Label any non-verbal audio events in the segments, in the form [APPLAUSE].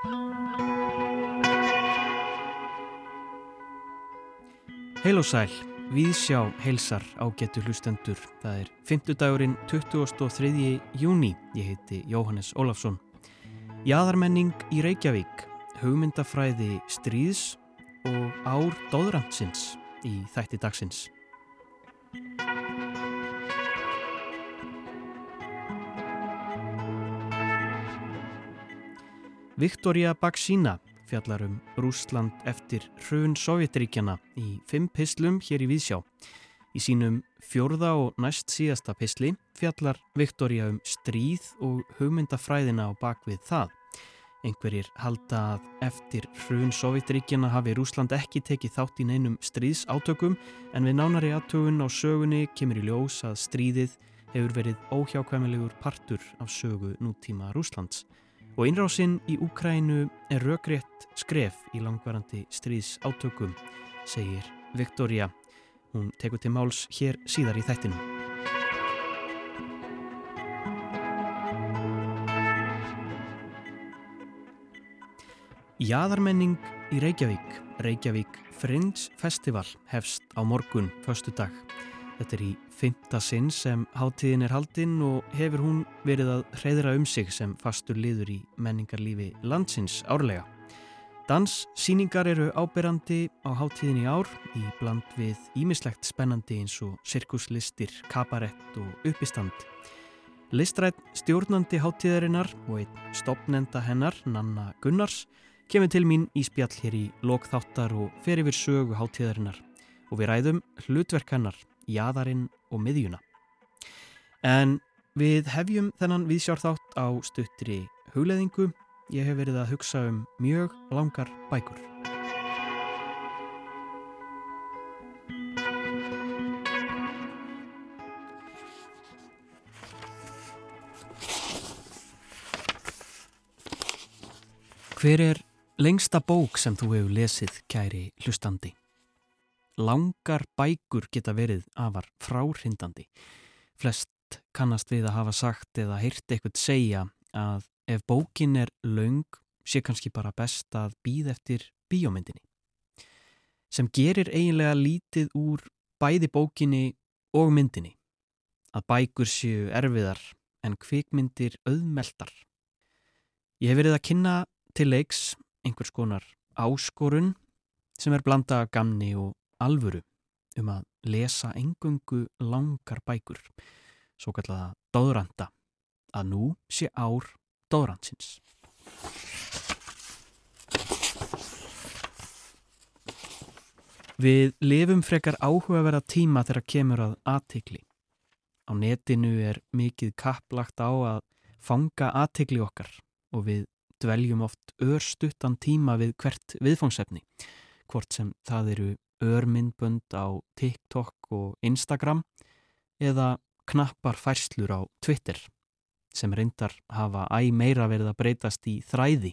Heil og sæl, við sjá heilsar á getur hlustendur. Það er 5. dagurinn 23. júni. Ég heiti Jóhannes Ólafsson. Jæðarmenning í Reykjavík, hugmyndafræði stríðs og ár dóðrandsins í þætti dagsins. Viktoria Baksína fjallar um Rúsland eftir hrun Sovjetríkjana í fimm pislum hér í Víðsjá. Í sínum fjórða og næst síðasta pisli fjallar Viktoria um stríð og hugmyndafræðina á bakvið það. Einhverjir halda að eftir hrun Sovjetríkjana hafi Rúsland ekki tekið þátt í neinum stríðsátökum en við nánari aðtögun á sögunni kemur í ljós að stríðið hefur verið óhjákvæmilegur partur af sögu nútíma Rúslands. Og innrásinn í Úkrænu er raugrétt skref í langvarandi stríðs átökum, segir Viktoria. Hún tekur til máls hér síðar í þættinum. Jæðarmenning í Reykjavík, Reykjavík Fringe Festival hefst á morgun, förstu dag. Þetta er í fymta sinn sem hátíðin er haldinn og hefur hún verið að hreyðra um sig sem fastur liður í menningarlífi landsins árlega. Danssýningar eru áberandi á hátíðin í ár í bland við ímislegt spennandi eins og sirkuslistir, kabarett og uppistand. Listrætt stjórnandi hátíðarinnar og einn stopnenda hennar, Nanna Gunnars, kemur til mín í spjall hér í lokþáttar og fer yfir sögu hátíðarinnar og við ræðum hlutverk hennar jaðarinn og miðjuna. En við hefjum þennan viðsjárþátt á stuttri hugleðingu. Ég hef verið að hugsa um mjög langar bækur. Hver er lengsta bók sem þú hefur lesið, kæri hlustandi? Langar bækur geta verið afar fráhrindandi. Flest kannast við að hafa sagt eða heyrt eitthvað segja að ef bókin er laung sé kannski bara best að býð eftir bíómyndinni. Sem gerir eiginlega lítið úr bæði bókinni og myndinni. Að bækur séu erfiðar en kvikmyndir auðmeldar. Ég hef verið að kynna til leiks einhvers konar áskorun sem er blanda gamni og alvöru um að lesa engungu langar bækur, svo kallaða dóðranda, að nú sé ár dóðrandsins. Við lifum frekar áhugaverða tíma þegar kemur að aðtikli. Á netinu er mikið kapplagt á að fanga aðtikli okkar og við dveljum oft örstuttan tíma við hvert viðfóngsefni, hvort sem það eru örmyndbönd á TikTok og Instagram eða knappar færslur á Twitter sem reyndar hafa æg meira verið að breytast í þræði,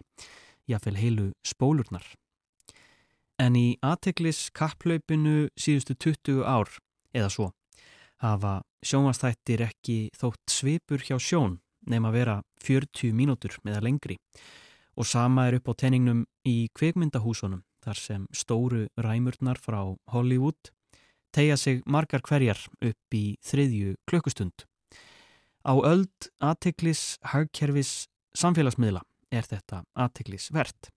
jáfnveil heilu spólurnar. En í aðteklis kapplaupinu síðustu 20 ár eða svo hafa sjónvastættir ekki þótt svipur hjá sjón nefn að vera 40 mínútur meða lengri og sama er upp á tenningnum í kveikmyndahúsunum þar sem stóru ræmurnar frá Hollywood tegja sig margar hverjar upp í þriðju klukkustund. Á öld aðteklis hagkerfis samfélagsmiðla er þetta aðteklis verðt.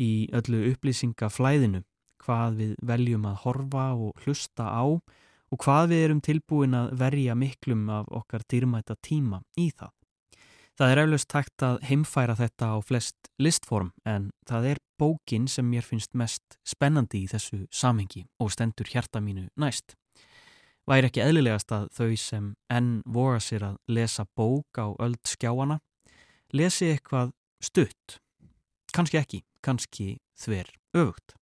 Í öllu upplýsingaflæðinu hvað við veljum að horfa og hlusta á og hvað við erum tilbúin að verja miklum af okkar dýrmæta tíma í það. Það er eflaust takt að heimfæra þetta á flest listform en það er bókin sem mér finnst mest spennandi í þessu samhengi og stendur hjarta mínu næst. Væri ekki eðlilegast að þau sem enn voga sér að lesa bók á öll skjáana lesi eitthvað stutt. Kanski ekki, kannski þver öfugt.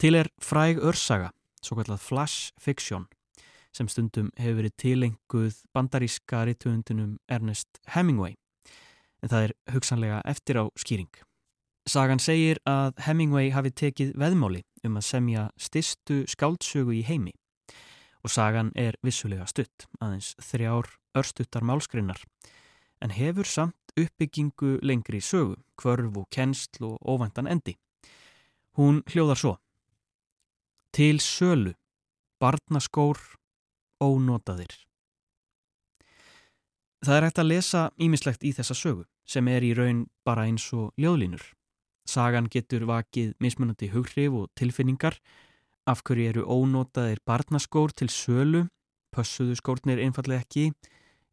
Til er fræg örsaga, svo kallað flash fiction, sem stundum hefur verið tilenguð bandaríska rittuundunum Ernest Hemingway en það er hugsanlega eftir á skýring. Sagan segir að Hemingway hafi tekið veðmáli um að semja stistu skáldsögu í heimi og sagan er vissulega stutt, aðeins þrjár örstuttar málskrinnar en hefur samt uppbyggingu lengri sögu, kvörf og kennsl og óvæntan endi. Hún hljóðar svo. Til sölu, barnaskór, ónotaðir. Það er hægt að lesa ímislegt í þessa sögu sem er í raun bara eins og ljóðlínur. Sagan getur vakið mismunandi hughrif og tilfinningar. Af hverju eru ónotaðir barnaskór til sölu, pössuðu skórnir einfallega ekki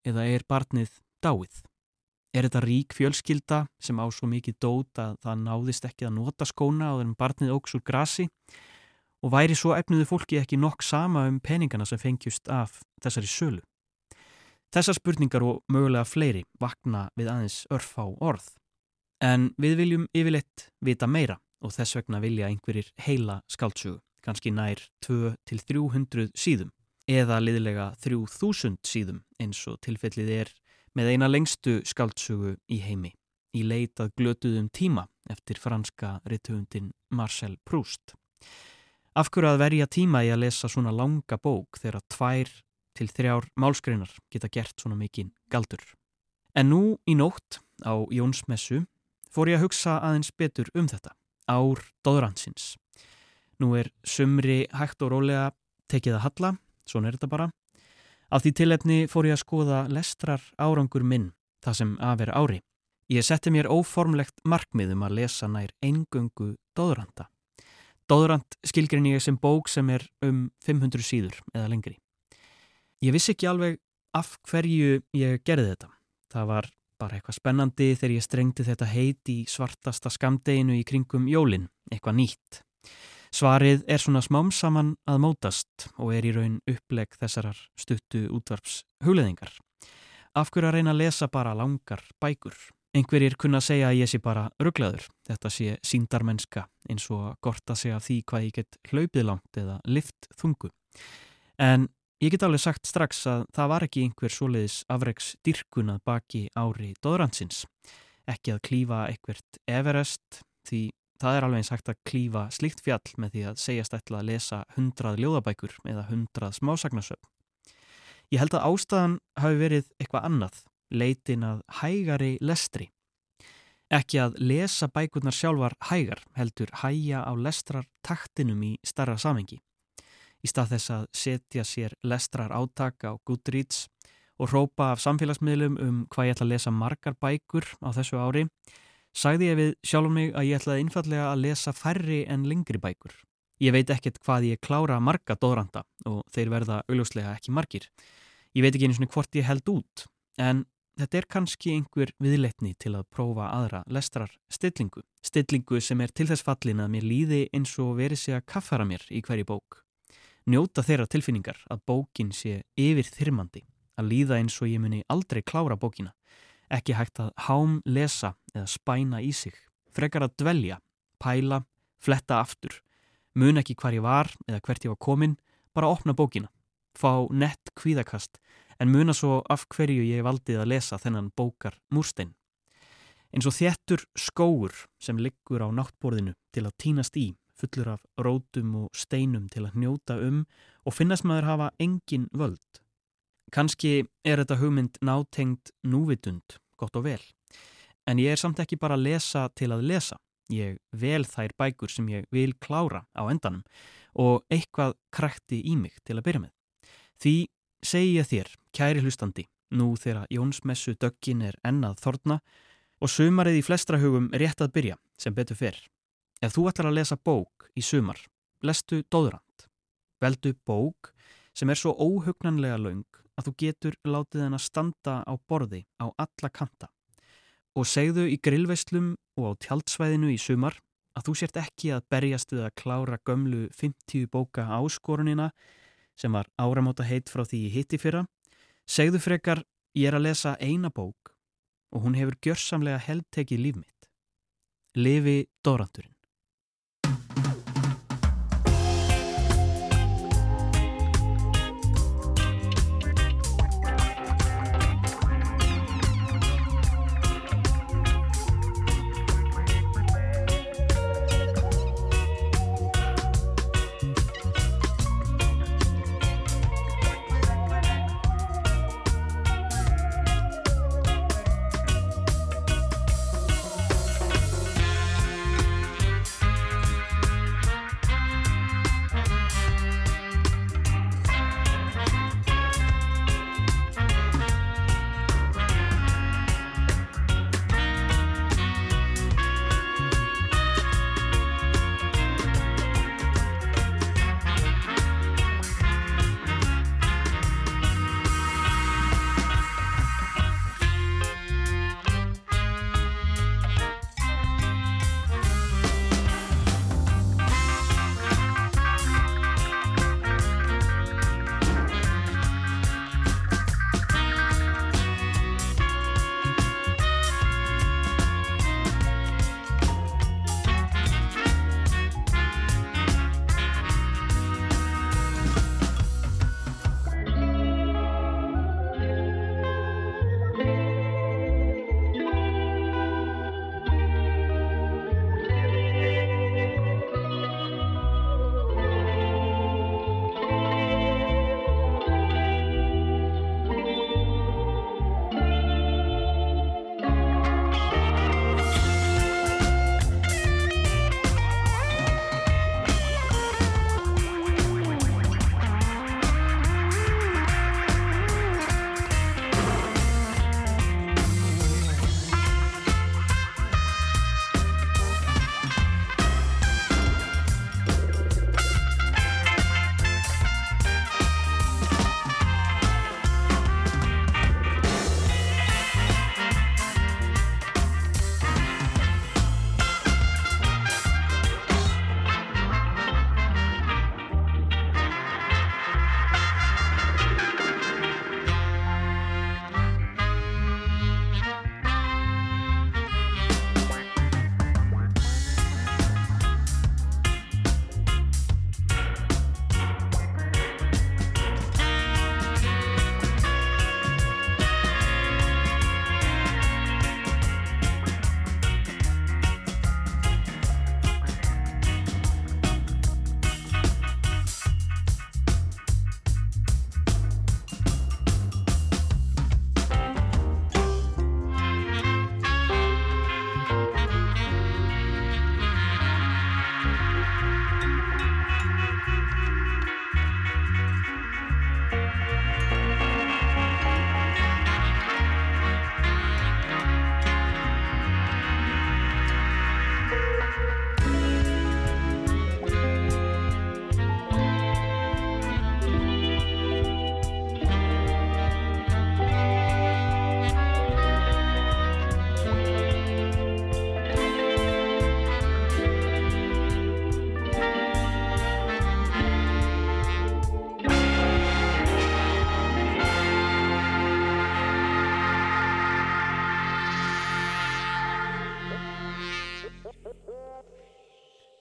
eða er barnið dáið? Er þetta rík fjölskylda sem á svo mikið dót að það náðist ekki að nota skóna á þeim barnið óks úr grasi og væri svo efnuðu fólki ekki nokk sama um peningana sem fengjust af þessari sölu? Þessar spurningar og mögulega fleiri vakna við aðeins örf á orð. En við viljum yfirleitt vita meira og þess vegna vilja einhverjir heila skáltsugu, kannski nær 2-300 síðum eða liðlega 3000 síðum eins og tilfellið er með eina lengstu skáltsugu í heimi í leitað glötuðum tíma eftir franska ritthugundin Marcel Proust. Afhverju að verja tíma í að lesa svona langa bók þegar tvær til þrjár málskreinar geta gert svona mikinn galdur. En nú í nótt á Jónsmessu fór ég að hugsa aðeins betur um þetta, ár dóðransins. Nú er sumri hægt og rólega tekið að halla, svona er þetta bara. Af því tilefni fór ég að skoða lestrar árangur minn, það sem aðvera ári. Ég setti mér óformlegt markmiðum að lesa nær engöngu dóðranda. Dóðrand skilgrin ég sem bók sem er um 500 síður eða lengri. Ég vissi ekki alveg af hverju ég gerði þetta. Það var bara eitthvað spennandi þegar ég strengti þetta heit í svartasta skamdeginu í kringum jólin, eitthvað nýtt. Svarið er svona smám saman að mótast og er í raun uppleg þessarar stuttu útvarps hugleðingar. Af hverju að reyna að lesa bara langar bækur? Einhverjir kunna segja að ég sé bara rugglaður. Þetta sé síndarmennska eins og gort að segja því hvað ég get hlaupið langt eða lift þungu. En Ég get alveg sagt strax að það var ekki einhver svoleiðis afreiks dyrkunað baki ári dóðransins. Ekki að klífa eitthvert Everest því það er alveg eins hægt að klífa slikt fjall með því að segjast ætla að lesa hundrað ljóðabækur eða hundrað smásagnasöfn. Ég held að ástæðan hafi verið eitthvað annað, leitin að hægari lestri. Ekki að lesa bækurnar sjálfar hægar heldur hæja á lestrar taktinum í starra samengi í stað þess að setja sér lestrar átaka á Goodreads og rópa af samfélagsmiðlum um hvað ég ætla að lesa margar bækur á þessu ári, sagði ég við sjálf mig að ég ætlaði innfallega að lesa færri en lengri bækur. Ég veit ekkert hvað ég klára marga dóðranda og þeir verða augljóslega ekki margir. Ég veit ekki einu svona hvort ég held út, en þetta er kannski einhver viðleitni til að prófa aðra lestrar stillingu. Stillingu sem er til þess fallin að mér líði eins og verið sé að kaffara mér í hverju bók njóta þeirra tilfinningar að bókin sé yfir þyrmandi, að líða eins og ég muni aldrei klára bókina, ekki hægt að hám lesa eða spæna í sig, frekar að dvelja, pæla, fletta aftur, mun ekki hvar ég var eða hvert ég var komin, bara opna bókina, fá nett kvíðakast en muna svo af hverju ég valdið að lesa þennan bókar múrstein. Eins og þettur skóur sem liggur á náttborðinu til að týnast í fullur af rótum og steinum til að hnjóta um og finnast maður hafa engin völd. Kanski er þetta hugmynd nátengt núvitund, gott og vel. En ég er samt ekki bara að lesa til að lesa. Ég vel þær bækur sem ég vil klára á endanum og eitthvað krækti í mig til að byrja með. Því segi ég þér, kæri hlustandi, nú þegar Jónsmessu döggin er ennað þorna og sumarið í flestra hugum rétt að byrja sem betur fyrr. Ef þú ætlar að lesa bók í sumar, lestu Dóðrand. Veldu bók sem er svo óhugnanlega laung að þú getur látið henn að standa á borði á alla kanta. Og segðu í grillveislum og á tjaldsvæðinu í sumar að þú sért ekki að berjast við að klára gömlu 50 bóka áskorunina sem var áramóta heit frá því ég hitti fyrra. Segðu frekar, ég er að lesa eina bók og hún hefur gjörsamlega heldtekið líf mitt. Lifi Dórandurinn.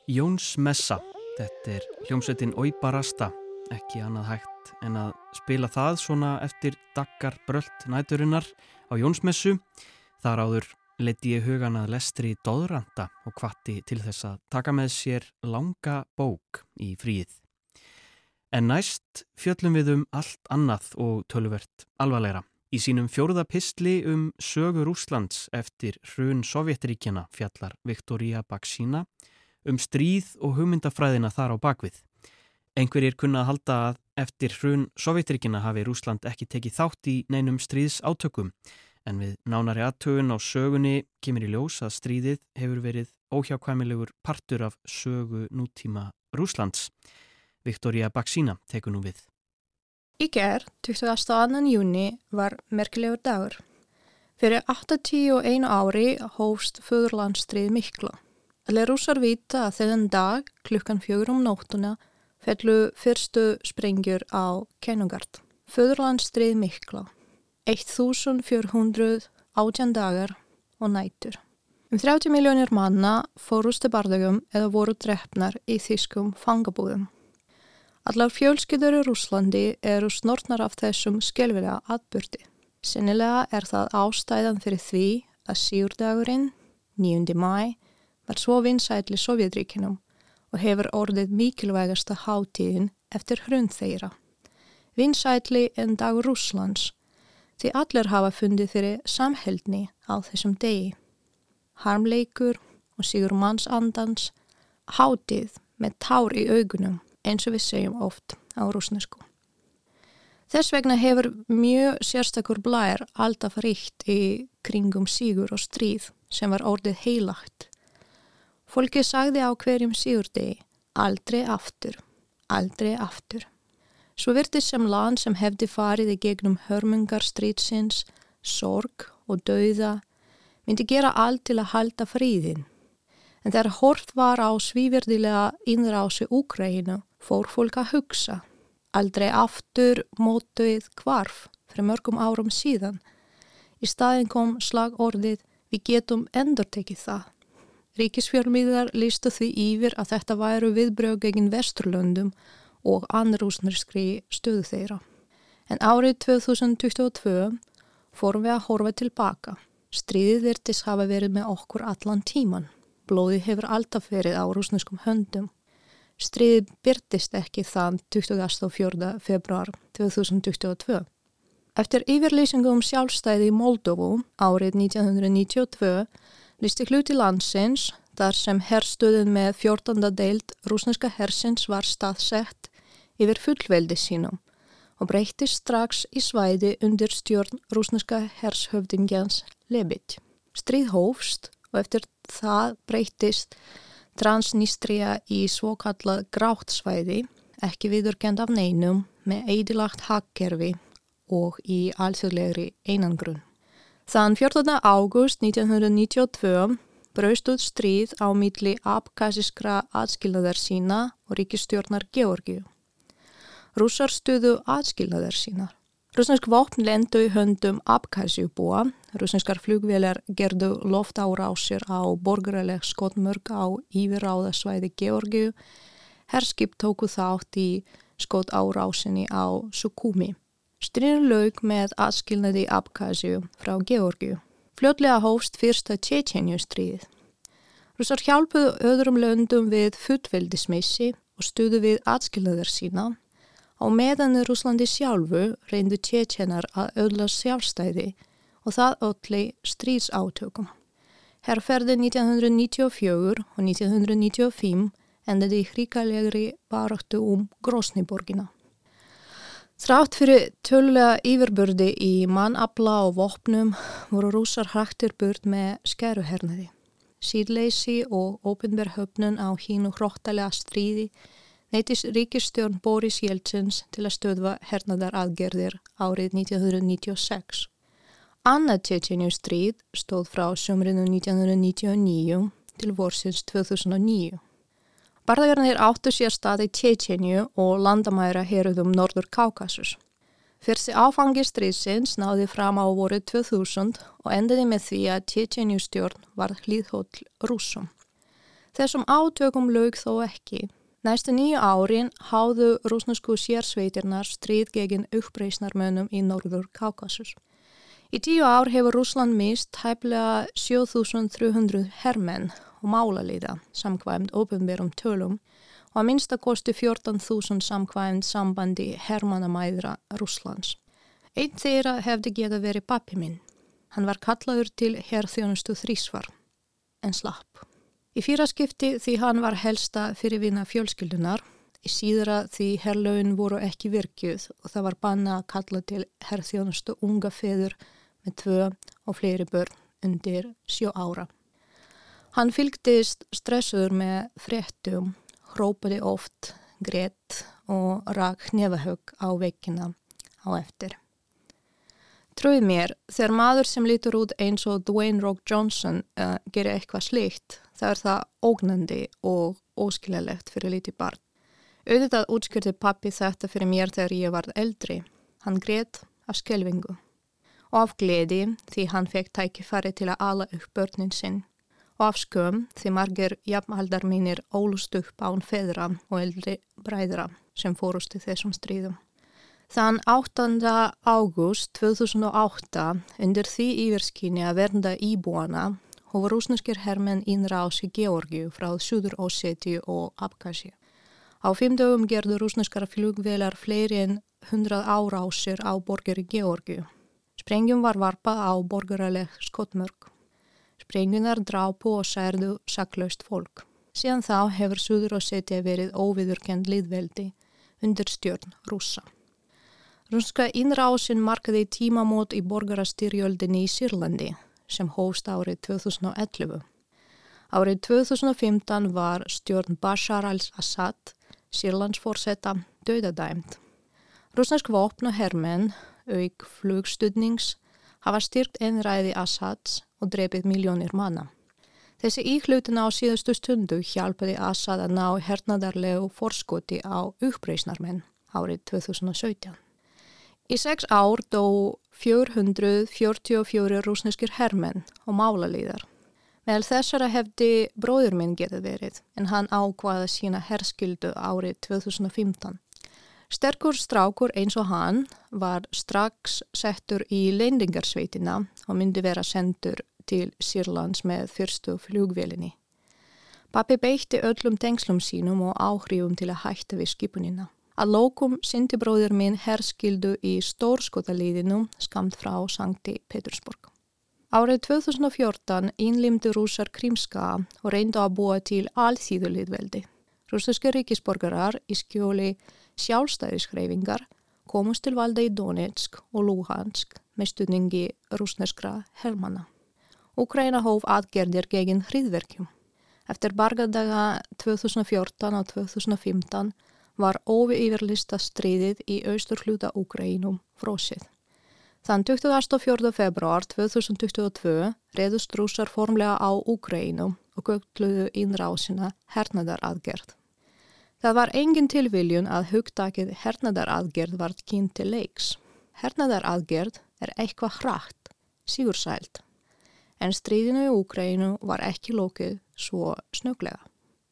Jóns Messa, þetta er hljómsveitin Óibarasta, ekki annað hægt en að spila það svona eftir dagar brölt næturinnar á Jónsmessu. Þar áður leti ég hugan að lestri Dóðranda og kvatti til þess að taka með sér langa bók í fríð. En næst fjöllum við um allt annað og tölvert alvarleira. Í sínum fjóruða pistli um sögur Úslands eftir hrun Sovjetríkjana fjallar Viktoria Baksína um stríð og hugmyndafræðina þar á bakvið. Einhverjir kunna að halda að eftir hrun Sovjetríkjana hafi Úsland ekki tekið þátt í neinum stríðs átökum en við nánari aðtögun á sögunni kemur í ljós að stríðið hefur verið óhjákvæmilegur partur af sögu nútíma Úslands. Viktoria Baksína tekur nú við. Í gerð, 22. júni, var merkilegur dagur. Fyrir 81 ári hófst föðurlandstrið mikla. Allir rúsar vita að þennan dag, klukkan fjögur um nóttuna, fellu fyrstu sprengjur á Kennugard. Föðurlandstrið mikla. 1400 átjan dagar og nætur. Um 30 miljónir manna fórustu barðugum eða voru drefnar í þýskum fangabúðum. Allar fjölskyldur í Rúslandi eru snortnar af þessum skelvilega atbyrdi. Sennilega er það ástæðan fyrir því að síurdagurinn, 9. mæ, var svo vinsætli Sovjetríkinum og hefur orðið mikilvægasta hátíðin eftir hrund þeirra. Vinsætli en dag Rúslands, því allir hafa fundið fyrir samhældni á þessum degi. Harmleikur og sigur mannsandans, hátíð með tár í augunum eins og við segjum oft á rúsnesku. Þess vegna hefur mjög sérstakur blær alltaf ríkt í kringum sígur og stríð sem var orðið heilagt. Fólki sagði á hverjum sígurdegi aldrei aftur, aldrei aftur. Svo virti sem land sem hefði farið í gegnum hörmungar stríðsins, sorg og dauða myndi gera allt til að halda fríðin. En þegar hort var á svíverdilega innrási Úkræinu fór fólk að hugsa. Aldrei aftur mótuð kvarf fyrir mörgum árum síðan. Í staðin kom slagorðið við getum endur tekið það. Ríkisfjörnmiðar lístu því yfir að þetta væru viðbröð gegin Vesturlöndum og annarúsnarskri stöðu þeirra. En árið 2022 fórum við að horfa tilbaka. Stríðið virtis hafa verið með okkur allan tíman. Blóði hefur alltaf verið á rúsneskum höndum Stríði byrtist ekki þann 24. februar 2022. Eftir yfirlýsingu um sjálfstæði í Moldóvu árið 1992 listi hluti landsins þar sem herrstöðun með 14. deild rúsneska hersins var staðsett yfir fullveldi sínum og breytist strax í svæði undir stjórn rúsneska hershöfdingjans Lebit. Stríð hófst og eftir það breytist Transnistria í svokallað gráttsvæði, ekki viðurkend af neinum, með eidilagt hakkerfi og í alþjóðlegri einangrun. Þann 14. ágúst 1992 braustuð stríð á milli abkasiskra atskilnaðar sína og ríkistjórnar Georgiu. Rússar stuðu atskilnaðar sínar. Rúsnesk vopn lendu í höndum Abkhazjubúa. Rúsneskar flugvélar gerðu loftárásir á borgaraleg skotmörg á yfirráðasvæði Georgiu. Herskip tóku þátt í skotárásinni á Sukumi. Styrnir laug með aðskilnaði Abkhazju frá Georgiu. Fljótlega hófst fyrsta Tjetjenju stríð. Rússar hjálpuðu öðrum löndum við fullveldismissi og stuðu við aðskilnaðar sína Á meðan Rúslandi sjálfu reyndu tjetjenar að öðla sjálfstæði og það öllu stríðsátökum. Herrferði 1994 og 1995 endaði hríkalegri baróttu um Grósniborgina. Þrátt fyrir tölulega yfirbördi í mannabla og vopnum voru rúsar hraktir burt með skeruhernaði. Síðleysi og ópenverhöfnun á hínu hróttalega stríði neytis ríkistjórn Boris Jeltsins til að stöðva hernaðar aðgerðir árið 1996. Annað Tjetjenju stríð stóð frá sömrinu 1999 til vorsins 2009. Barðagarnir áttu sér staði Tjetjenju og landamæra heruðum Norður Kaukasus. Fyrsti áfangi stríðsins náði fram á voru 2000 og endaði með því að Tjetjenju stjórn var hlýðhóll rúsum. Þessum átökum lög þó ekki. Næstu nýju árin háðu rúsnesku sérsveitirnar stríð gegin uppreysnarmönum í Norður Kaukasus. Í tíu ár hefur Rúsland mist hæflega 7300 hermenn og málalíða samkvæmt ofinverum tölum og að minnstakosti 14.000 samkvæmt sambandi hermannamæðra Rúslands. Einn þeirra hefði geta verið pappi minn. Hann var kallaður til herþjónustu þrísvar, en slapp. Í fýraskipti því hann var helsta fyrirvinna fjölskyldunar, í síðra því herlaun voru ekki virkjuð og það var banna að kalla til herþjónustu unga feður með tvö og fleiri börn undir sjó ára. Hann fylgdist stressuður með fréttum, hrópaði oft, greitt og rak nefahög á vekkina á eftir. Trúið mér, þegar maður sem lítur út eins og Dwayne Rock Johnson uh, gerir eitthvað slíkt, það er það ógnandi og óskiljalegt fyrir lítið barn. Auðvitað útskjörði pappi þetta fyrir mér þegar ég var eldri. Hann greitt af skelvingu og af gleði því hann fekk tækifæri til að ala upp börnin sinn og af skömm því margir jafnaldar mínir ólust upp án feðra og eldri bræðra sem fórust í þessum stríðum. Þann 8. ágúst 2008 undir því yfirskinni að vernda íbúana hófa rúsneskir hermenn innráðs í Georgiu frá Suður Óseti og Abkhazia. Á fimm dögum gerðu rúsneskara flugvelar fleiri en 100 árásir á borgir í Georgiu. Sprengjum var varpað á borgaraleg skottmörg. Sprengjunar drápu og særðu saklaust fólk. Síðan þá hefur Suður Óseti verið óviðurkend liðveldi undir stjórn rúsa. Rúnska innrásin markaði tímamót í borgarastyrjöldinni í Sýrlandi sem hófst árið 2011. Árið 2015 var stjórn Bashar al-Assad, Sýrlandsforsetta, döðadæmt. Rúsnesk vopn og hermenn, auk flugstudnings, hafa styrkt einræði Assads og drefið miljónir manna. Þessi íhlutin á síðustu stundu hjálpaði Assad að ná hernadarlegu forskoti á uppreysnarmenn árið 2017. Í sex ár dó 444 rúsneskir hermenn og málalíðar. Meðal þessara hefði bróður minn getið verið en hann ákvaða sína herskildu árið 2015. Sterkur strákur eins og hann var strax settur í leindingarsveitina og myndi vera sendur til Sýrlands með fyrstu flugvelinni. Pappi beitti öllum tengslum sínum og áhrifum til að hætta við skipunina. Að lókum syndi bróðir minn herskildu í stórskotaliðinu skamt frá Sankti Petersburg. Árið 2014 innlimdi rúsar Krímska og reyndu að búa til alþýðuliðveldi. Rúsarski ríkisborgarar í skjóli sjálfstæðiskreifingar komust til valda í Donetsk og Luhansk með stuðningi rúsneskra hermana. Ukraina hóf atgerðir gegin hriðverkjum. Eftir bargadaga 2014 og 2015 var óviðýverlista stríðið í austur hluta Úkrænum frósið. Þann 24. februar 2022 reyðust rúsar formlega á Úkrænum og gögtluðu innrásina hernadaraðgerð. Það var engin tilviljun að hugdakið hernadaraðgerð var kynnt til leiks. Hernadaraðgerð er eitthvað hrætt, sígursælt, en stríðinu í Úkrænu var ekki lókið svo snöglega.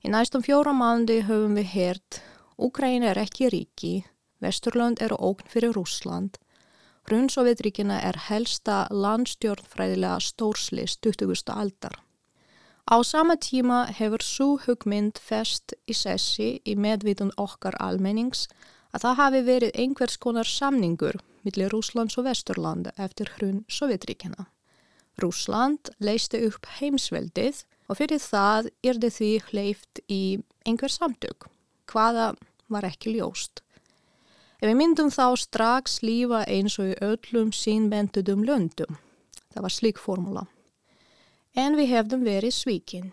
Í næstum fjóra mánuði höfum við hert Úkræn er ekki ríki, Vesturland er ógn fyrir Rúsland, Runnsovjetríkina er helsta landstjórnfræðilega stórslis 20. aldar. Á sama tíma hefur svo hugmynd fest í sessi í medvitund okkar almennings að það hafi verið einhvers konar samningur millir Rúslands og Vesturland eftir hrun Sovjetríkina. Rúsland leisti upp heimsveldið og fyrir það þið því hleyft í einhver samtök hvaða var ekki ljóst. Ef við myndum þá strax lífa eins og í öllum sínbenduðum löndum. Það var slík formúla. En við hefðum verið svíkin.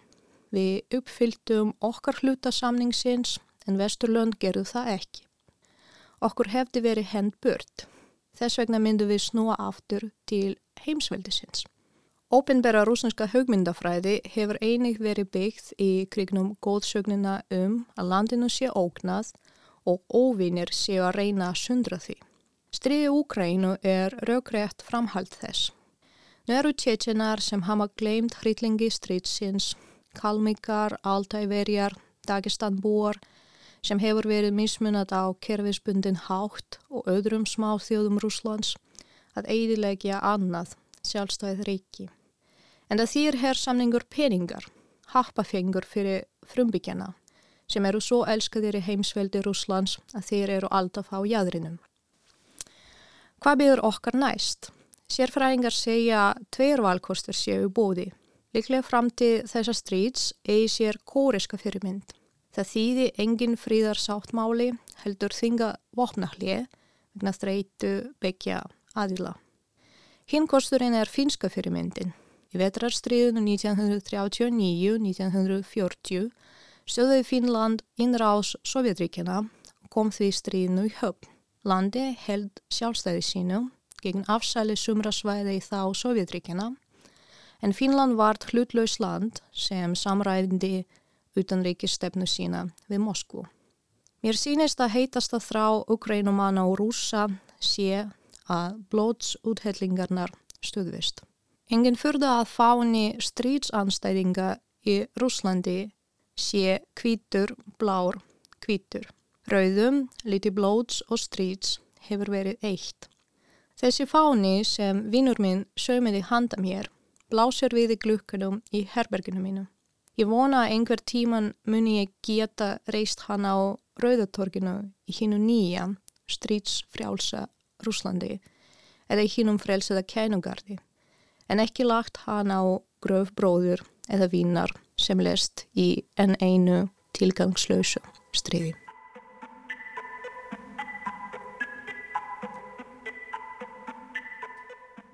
Við uppfylltum okkar hlutasamningsins en Vesturlönd gerðu það ekki. Okkur hefði verið hend burt. Þess vegna myndum við snúa aftur til heimsveldisins. Ópenbæra rúsneska hugmyndafræði hefur einig verið byggt í krignum góðsögnina um að landinu sé ógnað og óvinir séu að reyna að sundra því. Stríði Úkrænu er raugrætt framhald þess. Nú eru tjetjenar sem hafa gleimt hryllingi stríðsins, kalmikar, altæverjar, dagestanbúar sem hefur verið mismunat á kerfisbundin hátt og öðrum smáþjóðum Rúslands að eidilegja annað sjálfstæðið ríki. En það þýr hér samningur peningar, happafengur fyrir frumbyggjana sem eru svo elskaðir í heimsveldi Rúslands að þeir eru alltaf á jæðrinum. Hvað byrður okkar næst? Sérfræðingar segja tveir valkostur séu bóði. Liklega fram til þessa stríts eigi sér kóriska fyrirmynd. Það þýði engin fríðar sáttmáli heldur þinga vopnahlið vegna þreytu byggja aðila. Hinn kosturinn er finska fyrirmyndin. Í vetrarstríðinu 1939-1940 stöðuði Finnland innrás Sovjetríkjana og kom því stríðinu í höfn. Landi held sjálfstæði sínu gegn afsæli sumrasvæði í þá Sovjetríkjana en Finnland vart hlutlaus land sem samræðindi utanríkistefnu sína við Moskvu. Mér sínist að heitast að þrá Ukrænumanna og rúsa sé að blótsúthellingarnar stuðvist. Engin fyrða að fáni strítsanstæðinga í Rúslandi sé kvítur, blár, kvítur. Rauðum, liti blóts og stríts hefur verið eitt. Þessi fáni sem vinnur minn sögmiði handa mér blásir við í glukkanum í herberginu mínu. Ég vona að einhver tíman muni ég geta reist hann á Rauðatorginu í hínu nýja strítsfrjálsa Rúslandi eða í hínum frelsiða kænugardi en ekki lagt hann á gröfbróður eða vínar sem lest í enn einu tilgangslösu stríði.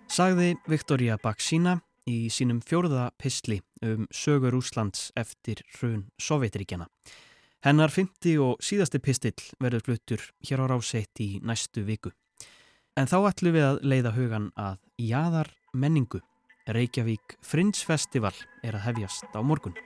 Sagði Viktoria Baksína í sínum fjórða pistli um sögur Úslands eftir hrun Sovjetríkjana. Hennar fymti og síðasti pistill verður fluttur hér á ráseitt í næstu viku. En þá ætlum við að leiða hugan að jáðar menningu. Reykjavík Fringe Festival er að hefjast á morgun.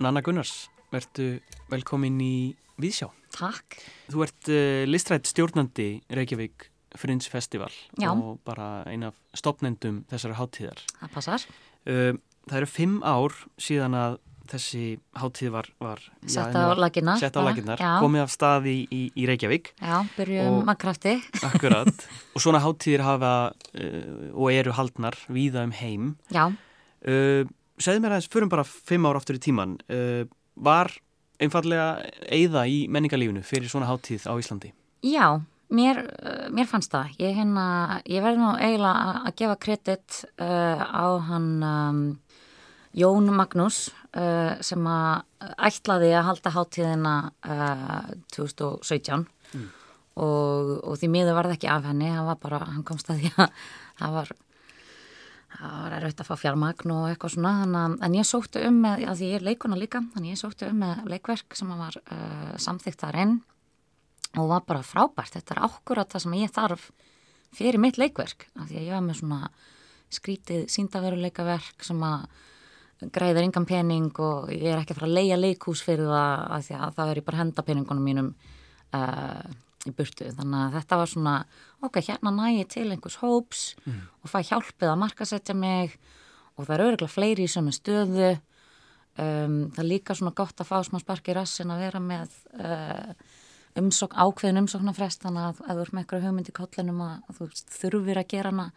Nanna Gunnars, verðu velkomin í Vísjá. Takk. Þú ert uh, listrætt stjórnandi Reykjavík Fringe Festival Já. og bara ein af stopnendum þessara háttíðar. Það passar. Uh, það eru fimm ár síðan að þessi háttíð var, var Sett á laginnar. á laginnar, komið af stað í, í, í Reykjavík já byrjum Og- að krafti. akkurat [LAUGHS] og svona háttíðir hafa uh, og eru haldnar víða um heim Já, segðu mér aðeins, förum bara fimm ár aftur í tíman uh, var einfallega eigða í menningarlífinu fyrir svona háttíð á Íslandi? Já, mér, uh, mér fannst það. Ég, hérna, ég verði nú eiginlega að- gefa kredit uh, á hann um, Jón Magnús uh, sem að ætlaði að halda hátíðina uh, 2017 og, og því miður var það ekki af henni, hann bara, hann komst að því að það var það var erfitt að fá fjármagn og eitthvað svona þannig að, en ég sótti um með, að ég er leikuna líka þannig ég sótti um með leikverk sem var uh, samþykkt þar inn og var bara frábært, þetta er ákkurat það sem ég þarf fyrir mitt leikverk að ég var með svona skrítið síndaveruleikaverk sem að græðir engan pening og ég er ekki að fara að leia leikhús fyrir það því að það er ég bara að henda peningunum mínum uh, í burtu. Þannig að þetta var svona ok, hérna næ ég til einhvers hóps og fæ hjálpið að markasetja mig og það er öruglega fleiri í sömu stöðu. Um, það er líka svona gott að fá smá sparki í rassin að vera með uh, umsók, ákveðin umsóknarfrest. Þannig að ef þú ert með eitthvað hugmynd í kollinum að, þú þurfir að gera hana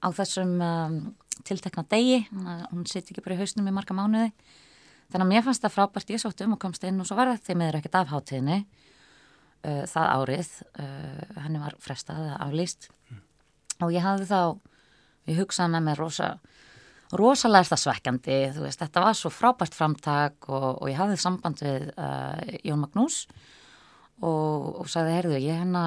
á þessum um, tiltekna degi, hún sitt ekki bara í hausnum í marga mánuði. Þannig að mér fannst það frábært, ég sótti um og komst inn og svo var þetta því miður ekkert af hátíðinni uh, það árið uh, henni var frestað eða aflýst. Og ég hafði þá ég hugsaði með mér rosa rosalega er það svekkjandi þú veist, þetta var svo frábært framtak og, og ég hafði samband við uh, Jón Magnús og, og sagði, heyrðu, ég hérna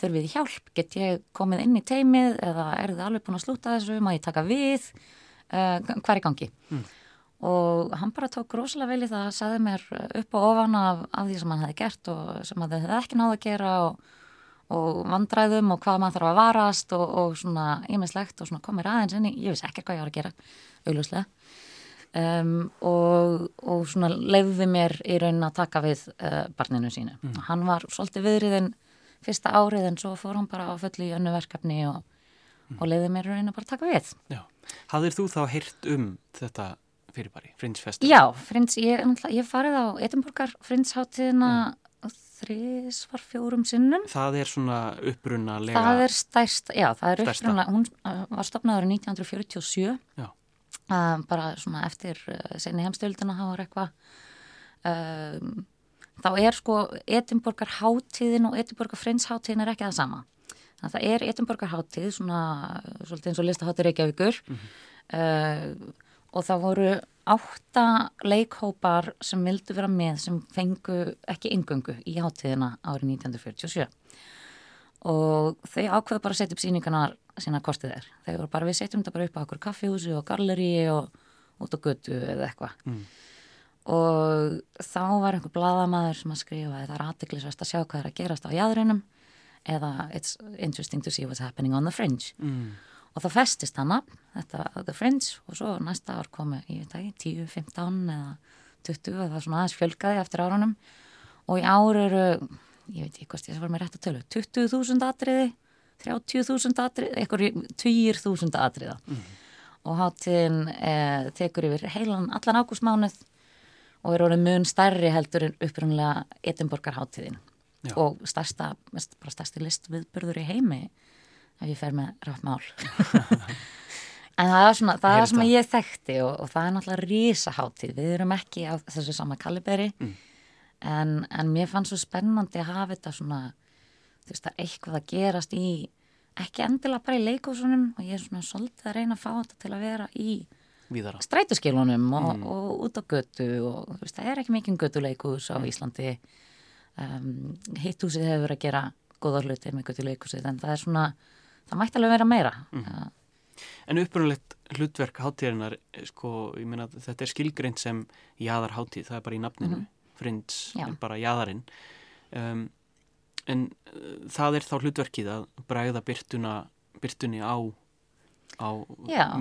þurfið hjálp, get ég komið inn í teimið eða er þið alveg búin að slúta þessu? Má ég taka við? Hvað er í gangi og hann bara tók rosalega vel í það sagði mér upp og ofan af, af því sem hann hefði gert og sem hann hefði ekki náða að gera og, og vandræðum og hvað maður þarf að varast og, og svona ímislegt og svona komir aðeins inn í, ég vissi ekki hvað ég var að gera augljóslega um, og, og svona leiði mér í raunin að taka við uh, barninu sínu. Hann var svolítið viðriðin fyrsta árið en svo fór hann bara á fullu í önnu verkefni og, og leiði mér að reyna bara að taka við. Já. Hafðir þú þá heyrt um þetta fyrirbæri, Fringe Festival? Já, Fringe, ég, ég farið á Edinburgar Fringe hátíðina þrís var fjórum sinnum. Það er svona upprunalega... Það er stærst, já, það er upprunalega, hún uh, var stopnaður í 1947, uh, bara svona eftir uh, senni heimstöldina hafa eitthvað. Um, þá er sko Edinburgar hátíðin og Edinburgar Fringe hátíðin er ekki það sama. Það er Edinburgar hátíð, svona svolítið eins og listaháttir Reykjavíkur mm -hmm. Og það voru átta leikhópar sem vildu vera með sem fengu ekki yngöngu í hátíðina árið 1947 og þau ákveðu bara að setja upp síningarnar sína kostið þær. Þau voru bara við setjum þetta bara upp á okkur kaffihúsi og galleri og út á götu eða eitthvað. Mm. og þá var einhver bladamæður sem að skrifa þetta er aðdeglisvæst að sjá hvað er að gerast á jæðurinnum eða it's interesting to see what's happening on the fringe. Mm og það festist hana, þetta The Fringe og svo næsta ár komu, ég veit ekki 10, 15 eða 20 og það var svona aðeins fjölkaði eftir árunum og í ár eru, ég veit ekki hvort ég var með rétt að tölu, 20.000 atriði 30.000 atriði eitthvað 20.000 atriða mm. og hátíðin eh, tekur yfir heilan allan ágústmánuð og er orðið mun stærri heldur en upprunlega Edinborgar hátíðin Já. og stærsta, mest bara stærsti listviðburður í heimi ef ég fer með rátt mál [LAUGHS] en það er svona það er sem ég þekkti og, og það er náttúrulega rísaháttíð, við erum ekki á þessu sama kaliberi mm. en, en mér fannst svo spennandi að hafa þetta svona þú veist að eitthvað að gerast í ekki endilega bara í leikósunum og ég er svona svolítið að reyna að fá þetta til að vera í strætuskilunum og, mm. og, og út á götu og þú veist það er ekki mikið götuleikus á mm. Íslandi um, hitthúsið hefur verið að gera góða hluti með götuleikusið en það er svona það mætti alveg vera meira. Mm. En upprunalegt hlutverk hátíðarinnar sko, ég meina þetta er skilgreint sem jæðarhátíð, það er bara í nafninu mm. frins, bara jæðarinn um, en uh, það er þá hlutverkið að bræða byrtuna, byrtunni á, á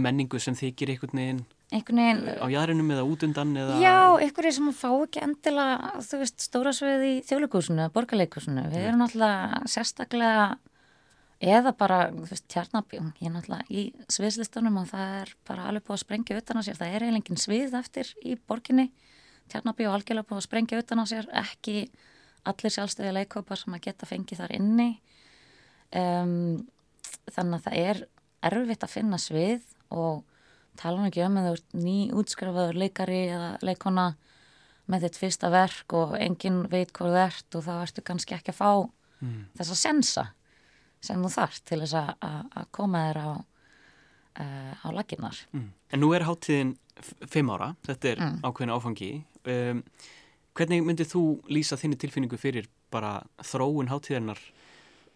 menningu sem þykir einhvern veginn Veginn, á jæðrinum eða út undan eða... Já, einhverju sem að fá ekki endilega þú veist, stóra sveið í þjóðleikúsinu eða borgarleikúsinu, við erum alltaf sérstaklega eða bara, þú veist, tjarnabjörn ég er náttúrulega í sviðslistunum og það er bara alveg búið að sprengja utan á sér. Það er eiginlega engin svið eftir í borginni. Tjarnabjörn og algjörlega búið að sprengja utan á sér. Ekki allir sjálfstöði leikópar sem að geta fengið þar inni. Um, þannig að það er erfitt að finna svið og tala um ekki um ert ný útskrifaður leikari eða leikona með þitt fyrsta verk og engin veit hvað þú ert og þá ertu kannski ekki að fá mm. þess að sensa sem þú þarft til þess að koma þér á, uh, á laginnar. Mm. En nú er háttíðin fimm ára, þetta er mm. ákveðin áfangi. Um, hvernig myndið þú lýsa þinni tilfinningu fyrir bara þróun háttíðarnar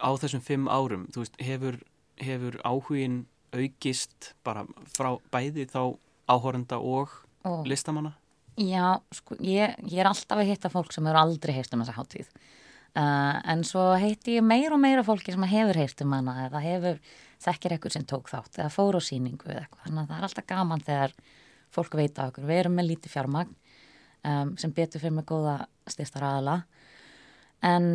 á þessum fimm árum? Þú veist, hefur, hefur áhugin aukist bara frá bæði þá áhóranda og Ó. listamanna? Já, sko, ég, ég er alltaf að hitta fólk sem eru aldrei heist um þessa háttíð. Uh, en svo heiti ég meir og meira fólki sem hefur heilt um hana eða hefur þekkir ekkur sem tók þátt eða fór á síningu eða eitthvað. Þannig að það er alltaf gaman þegar fólk veit á okkur. Við erum með lítið fjármagn um, sem betur fyrir með góða styrsta ræðala en,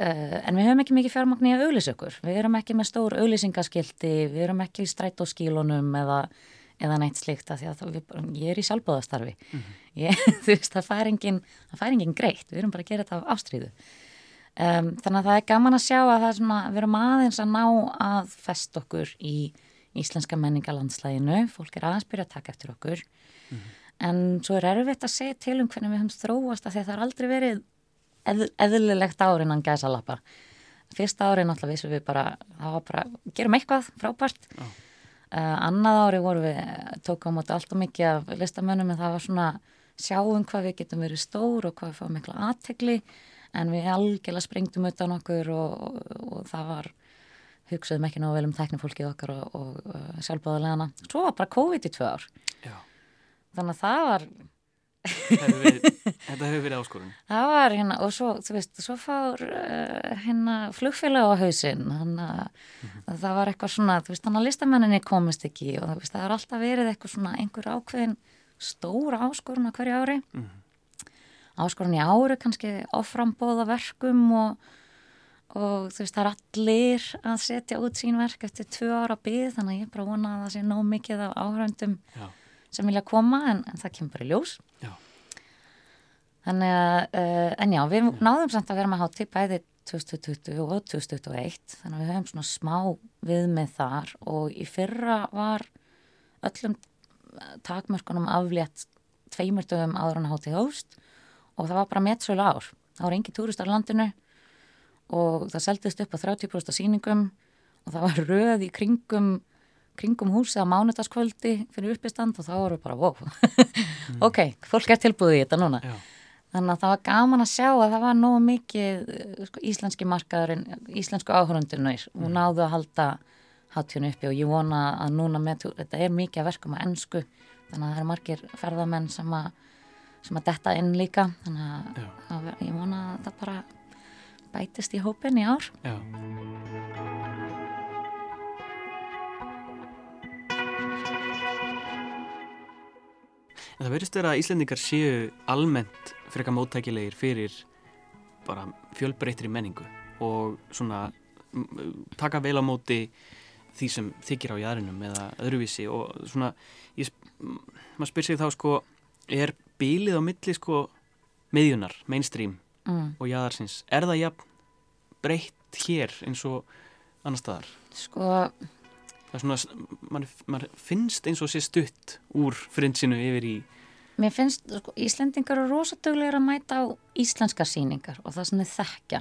uh, en við höfum ekki mikið fjármagn í að auðlýsa okkur. Við erum ekki með stór auðlýsingaskildi við erum ekki í strætóskílunum eða, eða neitt slikt að að við, ég er í sjálfbóðastarfi mm -hmm. ég, [LAUGHS] þú veist það fær engin, engin greitt. Við erum bara að gera þetta á ástríðu Um, þannig að það er gaman að sjá að svona, við erum aðeins að ná að fest okkur í íslenska menningalandslæginu, fólk er aðeins byrja að taka eftir okkur mm -hmm. en svo er erfitt að segja til um hvernig við höfum þróast að það er aldrei verið eð, eðlilegt árin að gæsa lappa. Fyrsta árin alltaf vissum við bara, bara, gerum eitthvað frábært. Oh. Uh, annað ári voru við, tókum á móti allt og mikið af listamönnum en það var svona sjáum hvað við getum verið stór og hvað við fáum mikla aðtegli en við algjörlega sprengtum utan okkur og, og, það var hugsaðum ekki ná vel um teknifólkið okkar og, og uh, sjálfbáðalegana svo var bara COVID í tvö ár. Já. þannig að það var Þetta hefur verið áskorun. [LAUGHS] Það var hérna og svo, þú veist, svo fár uh, hérna flugfélag á hausin þannig að mm -hmm. það var eitthvað svona þú veist, þannig að listamenninni komist ekki og veist, það har alltaf verið eitthvað svona einhver ákveðin stóra áskorun á hverju ári. Mm -hmm áskorun í ári kannski áframbóða verkum og og þú veist það er allir að setja út sín verk eftir tvö ára byggð þannig að ég bara vona að það sé nóg mikið af áhöröndum Já. sem vilja koma en, en það kemur bara í ljós Já. þannig að uh, en já, við náðum samt að vera með hátíð bæði 2020 og 2021 þannig að við höfum svona smá viðmið þar og í fyrra var öllum takmörkunum aflétt tveimur dögum áður en hátíð hóst og það var bara metsölu ár. Það voru engi túristar á landinu og það seldist upp á 30% síningum og það var röð í kringum kringum húsið á mánutaskvöldi fyrir uppistand og þá voru bara wow, [LAUGHS] ok, fólk er tilbúið í þetta núna. Já. þannig að það var gaman að sjá að það var nógu mikið eh, sko, íslenski markaðurinn íslensku áhörundunir og náðu að halda hátjónu uppi og ég vona að núna með, þetta er mikið að verkum á ennsku þannig að það eru margir ferðamenn sem að sem að detta inn líka. Þannig að, að ég vona að það bara bætist í hópin í ár. Já. En það verðist vera að Íslendingar séu almennt frekar móttækilegir fyrir bara fjölbreyttri menningu og svona taka vel á móti því sem þykir á jæðrinum eða öðruvísi. Og svona ég, maður spyr sig þá sko er bílið á milli sko miðjunar, mainstream mm. og jæðarsins, er það jafn breytt hér eins og annar staðar? sko, Það er svona, mann man finnst eins og sé stutt úr frinsinu yfir í, mér finnst sko, Íslendingar eru rosaduglegur að mæta á íslenska síningar og það sem þið þekkja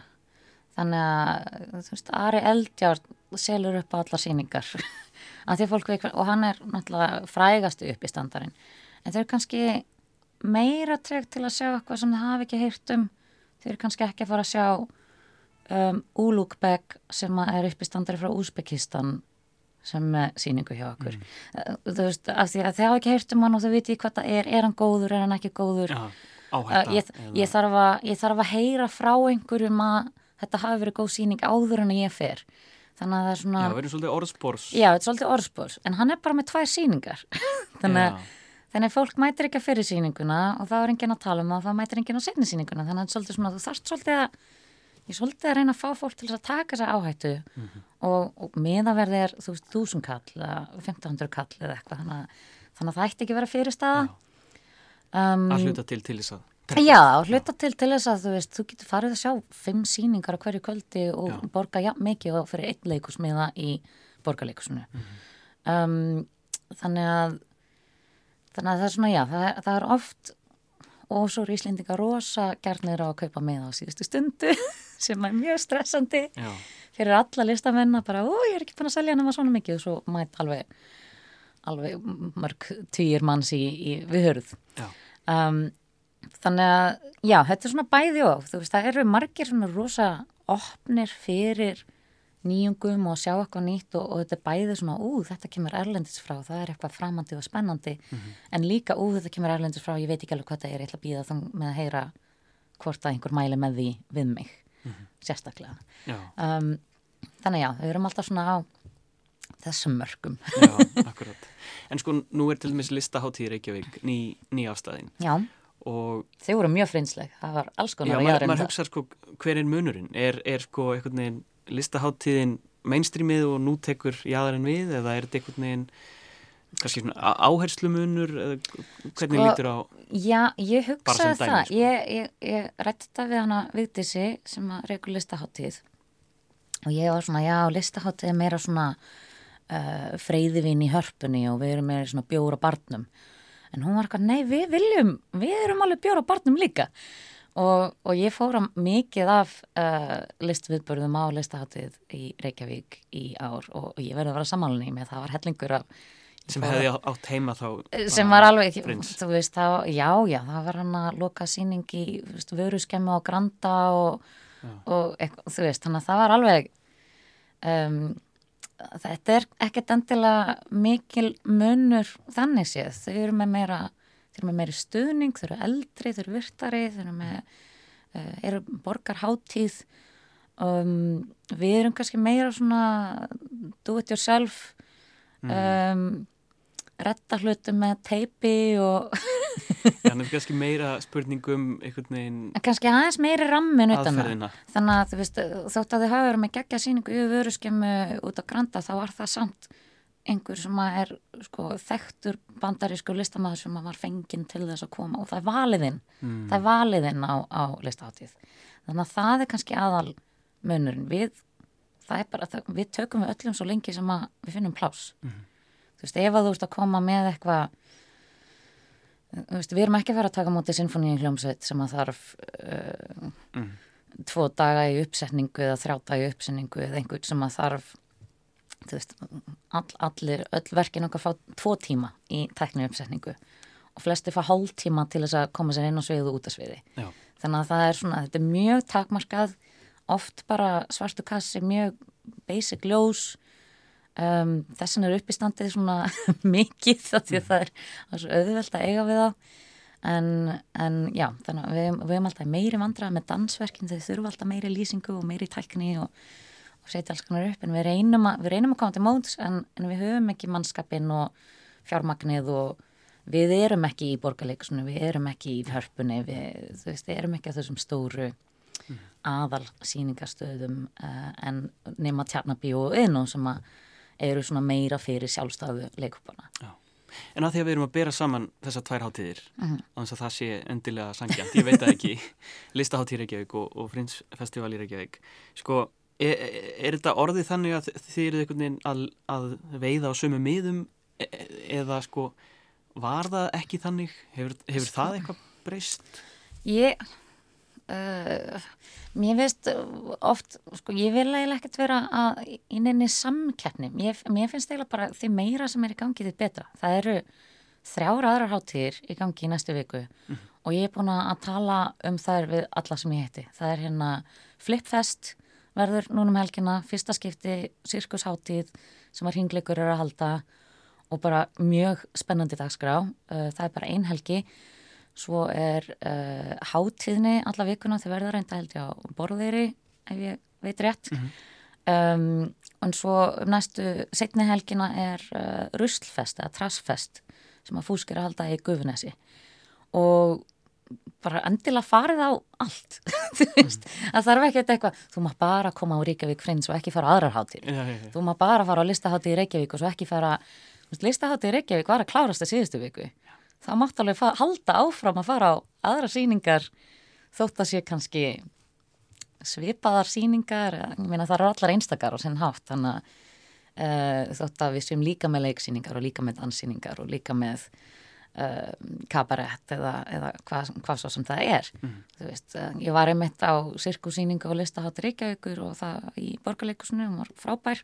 þannig að þú veist, Ari Eldjár selur upp á allar síningar [LAUGHS] að því fólk veit hver- og hann er náttúrulega frægastu upp í standarinn en þau eru kannski meira tregt til að sjá eitthvað sem þið hafi ekki heyrt um. Þau eru kannski ekki að fara að sjá um, Ulukbek sem er upp í standari frá Úsbekistan sem síningu hjá okkur. Mm. þú veist, af því að þið hafa ekki heyrt um hann og þau viti hvað það er, er hann góður, er hann ekki góður? Já, uh, áhætta. ég, ég, þarf að, ég þarf að heyra frá einhverjum að þetta hafi verið góð síning áður en ég fer. Þannig að það er svona Já, verður svolítið orðspórs. Já, þetta er svolítið orðspórs, en hann er bara með tvær síningar [LAUGHS] þannig, að- þannig að fólk mætir ekki að fyrir síninguna og þá er enginn að tala um það og þá mætir enginn á setni síninguna þannig að svona, þú þarft svolítið að ég svolítið að reyna að fá fólk til að taka þessa áhættu. Og, og miðaverði er þú veist, þúsund kall eða 1500 kall eða eitthvað. Þannig að, þannig að það ætti ekki að vera fyrir staða um, Að hluta til til þess að. Já, hluta til til þess að þú veist, þú getur farið að sjá fimm síningar á hverju kvöldi og Já. borga jafn mikið og fyrir einn leikusmiða í borgarleikusinu. um, þannig að þannig að það er svona, já, það er, það er oft og svo eru Íslendingar rosa gernir á að kaupa með á síðustu stundu [LAUGHS] sem er mjög stressandi. Já, fyrir alla listamenn að bara, ó, ég er ekki búin að selja nema svona mikið og svo mætt alveg alveg mörg týjir manns í, í viðhörð um, þannig að já, þetta er svona bæði og. Þú veist, það eru margir svona rosa opnir fyrir nýjungum og sjá eitthvað nýtt og, og þetta er bæði svona, ú, þetta kemur erlendis frá, það er eitthvað framandi og spennandi. En líka, ú, þetta kemur erlendis frá ég veit ekki alveg hvað það er, ég ætla að býða þá með að heyra hvort að einhver mæli með því við mig, sérstaklega. Já, um, þannig já, við erum alltaf svona á þessum mörgum já, [LAUGHS] akkurat. En sko, nú er til dæmis listaháttíð Reykjavík, ný, ný afstæðin já, og þau voru mjög frinsleg, það var alls já, konar maður, en maður það. hugsa sko, hver er munurinn? Er, er sko einhvern veginn listaháttíðin mainstreamið og nú tekur jáðarinn við eða er þetta einhvern veginn kannski svona áherslu munur eða hvernig Sko, lítur á Já, ég hugsaði dæmi, það. sko. Ég, ég, ég rætti þetta við hana Vigdísi sem að reyku listaháttíð og ég var svona, já, listaháttíð er meira svona uh, freyðivinn í hörpunni og við erum meira svona bjóra barnum. En hún var eitthvað, nei, við viljum, við erum alveg bjóra barnum líka. Og, og ég fóra mikið af uh, listviðbörðum á listaháttíð í Reykjavík í ár og, og ég verði að vera sammálunni með það var hellingur af sem hefði átt heima þá sem bara var alveg, prins. þú veist, það, já, já, það var hann að loka sýning í vöruskemmu á Granda og, og þú veist, þannig að það var alveg um, þetta er ekkert endilega mikil munur þannig séð, þau eru með meira þau eru með meiri stuðning, þau eru eldri þau eru virtari, þau eru með uh, eru borgarháttíð um, við erum kannski meira svona do it yourself um, retta hlutum með teipi og [LAUGHS] Þannig kannski meira spurningum einhvern veginn En kannski aðeins meiri rammin utan það. Þannig að þú veist, þótt að þið hafa verið með geggja síningu yfir vöruskemmu út á Granda þá var það samt einhver sem er sko, þekktur bandarísku listamæður sem var fenginn til þess að koma og það er valiðinn Mm. það er valiðinn á, á listaháttíð þannig að það er kannski aðal munurinn við, það er bara, það, við tökum við öllum svo lengi sem að við finnum plás Mhm. þú veist, ef að þú ert að koma með eitthvað þú veist, við erum ekki að fara að taka mútið sinfoníu hljómsveit sem að þarf uh, Mm. tvo daga í uppsetningu eða þrjá daga í uppsetningu eða einhvern sem að þarf veist, all, allir, öll verkin okkar fá tvo tíma í tækni uppsetningu og flesti fá hálftíma til þess að koma sér inn á sviðu út af sviði Já. þannig að það er svona, þetta er mjög takmarkað oft bara svartu kassi mjög basic ljós um, þessin er uppistandið svona [LAUGHS] mikið það því að það er, það er auðvelt að eiga við þá. En, en já, þannig að við, við erum alltaf meiri vandrað með dansverkin þau þurfa alltaf meiri lýsingu og meiri tækni og, og setja alls konar upp en við reynum að, við reynum að koma til móts en, en við höfum ekki mannskapin og fjármagnið og við erum ekki í borgarleikusinu, við erum ekki í hörpunni, við, þú veist, við erum ekki á þessum stóru aðal síningastöðum uh, en nema tjarnabí og yðnum sem að eru svona meira fyrir sjálfstæðu leikupana. En að því að við erum að bera saman þessar tvær hátíðir Mhm. á þess að það sé endilega sangjant, ég veit það ekki [LAUGHS] listaháttíð Reykjavík og, og Frinsfestival í Reykjavík sko, er, er, þetta orðið þannig að þið eruð einhvern veginn að, að veiða á sömu miðum e, eða sko var það ekki þannig, hefur, hefur það eitthvað breyst? Ég, uh, mér veist oft, sko, ég vil eiginlega ekkert vera að, í nefni samkeppni. Mér, mér finnst eiginlega bara því meira sem er í gangi því betra. Það eru þrjár aðrar hátíðir í gangi í næstu viku og ég er búin að tala um þær við alla sem ég heiti. Það er hérna Flipfest verður núna um helgina, fyrsta skipti sirkusháttíð sem að hringleikur eru að halda og bara mjög spennandi dagskrá. Uh, það er bara ein helgi Svo er uh, hátíðni alla vikuna þau verður reynda held ég á borðeiri ef ég veit rétt. um, en svo um næstu setni helgina er uh, ruslfest eða trassfest sem að fúskir að halda í Gufunesi og bara endilega farið á allt. [LAUGHS] þú veist, það þarf ekki eitthvað, þú maður bara koma á Reykjavík frins og ekki fara á aðrar hátíð. Já, já, já. Þú maður bara fara á listahátti í Reykjavík og svo ekki fara, listahátti í Reykjavík var að klárast það síðustu viku. Það mátt alveg halda áfram að fara á aðra síningar þótt að sé kannski svipaðar síningar, það eru allar einstakar og sinn hátt, þannig að uh, þótt að við séum líka með leiksíningar og líka með danssíningar og líka með kabarett eða, eða hvað, hvað svo sem það er. Þú veist, uh, ég var einmitt á sirkusíningu og listahátti Reykjavíkur og það í borgarleikusinu, hún var frábær.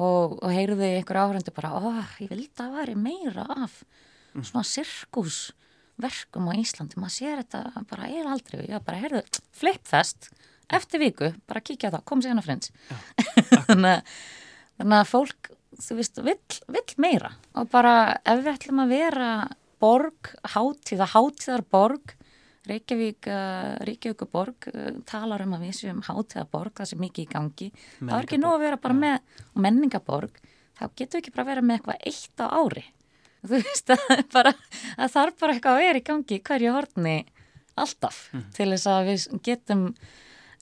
Og, og heyrði einhver áhrendu bara, ó, ég vildi að væri meira af svona sirkusverkum á Íslandi, maður sér þetta bara eiginlega aldrei, ég bara, heyrðu, flipfest eftir viku, bara kíkja það, kom sér frins [LAUGHS] þannig, að- þannig að fólk, þú veist, vill, vill meira og bara ef við ætlum að vera borg, hátíða, hátíðar borg Reykjavík, uh, Reykjavík borg uh, talar um að við séum hátíða borg, það sé mikið í gangi það er ekki nóg að vera bara já. með menningaborg, þá getur við ekki bara að vera með eitthvað eitt á ári þú veist, [LAUGHS] það bara það þarf bara eitthvað að vera í gangi hverju horni alltaf til þess að við getum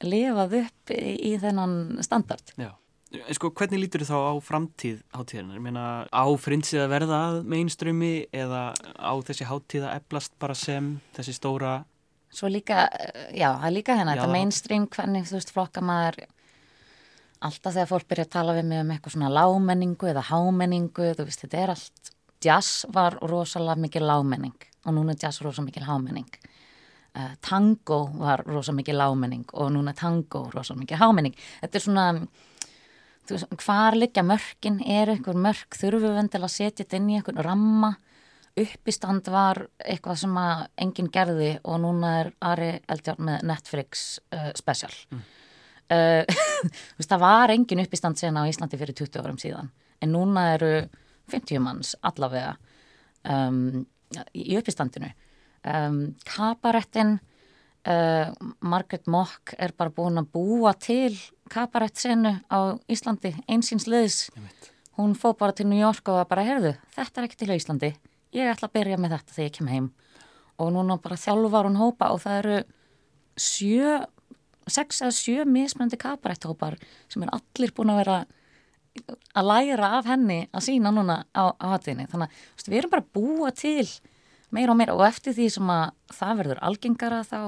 lifað upp í, í þennan standard Já. En sko, hvernig lítur þú þá á framtíð hátíðarinnar? Ég meina, á frinsið að verða að mainströmi eða á þessi hátíð að eblast bara sem þessi stóra? Svo líka, eh, já, það er líka hérna, Já, þetta mainstream, hvernig þú veist flokka maður alltaf þegar fólk byrja að tala við mig um eitthvað svona lágmenningu eða hámenningu, þú veist, þetta er allt jazz var rosalega mikil lágmenning og núna er jazz rosalega mikil hámenning. Uh, tango var rosalega mikil lágmenning og núna er tango rosalega mikil hámenning. Þetta er svona hvar liggja mörkin, er einhver mörk? Þurfum við vendilega að setja þetta inn í einhvern ramma? Uppistand var eitthvað sem að enginn gerði og núna er Ari Eldjárn með Netflix uh, special. Mm. [LAUGHS] veist, það var enginn uppistand sen á Íslandi fyrir 20 árum síðan en núna eru 50 manns allavega um, í uppistandinu. Um, kabarettin uh, Margaret Mock er bara búin að búa til kabarettsenu á Íslandi einsins liðs. Hún fóð bara til New York og bara, heyrðu, þetta er ekki til Íslandi. Ég ætla að byrja með þetta þegar ég kem heim. Og núna bara þjálfar hún hópa og það eru sjö, sex eða sjö mismöndi kabaretthópar sem er allir búin að vera að læra af henni að sína núna á, á hattinni þannig að við erum bara að búa til meira og meira. Og eftir því sem að það verður algengara þá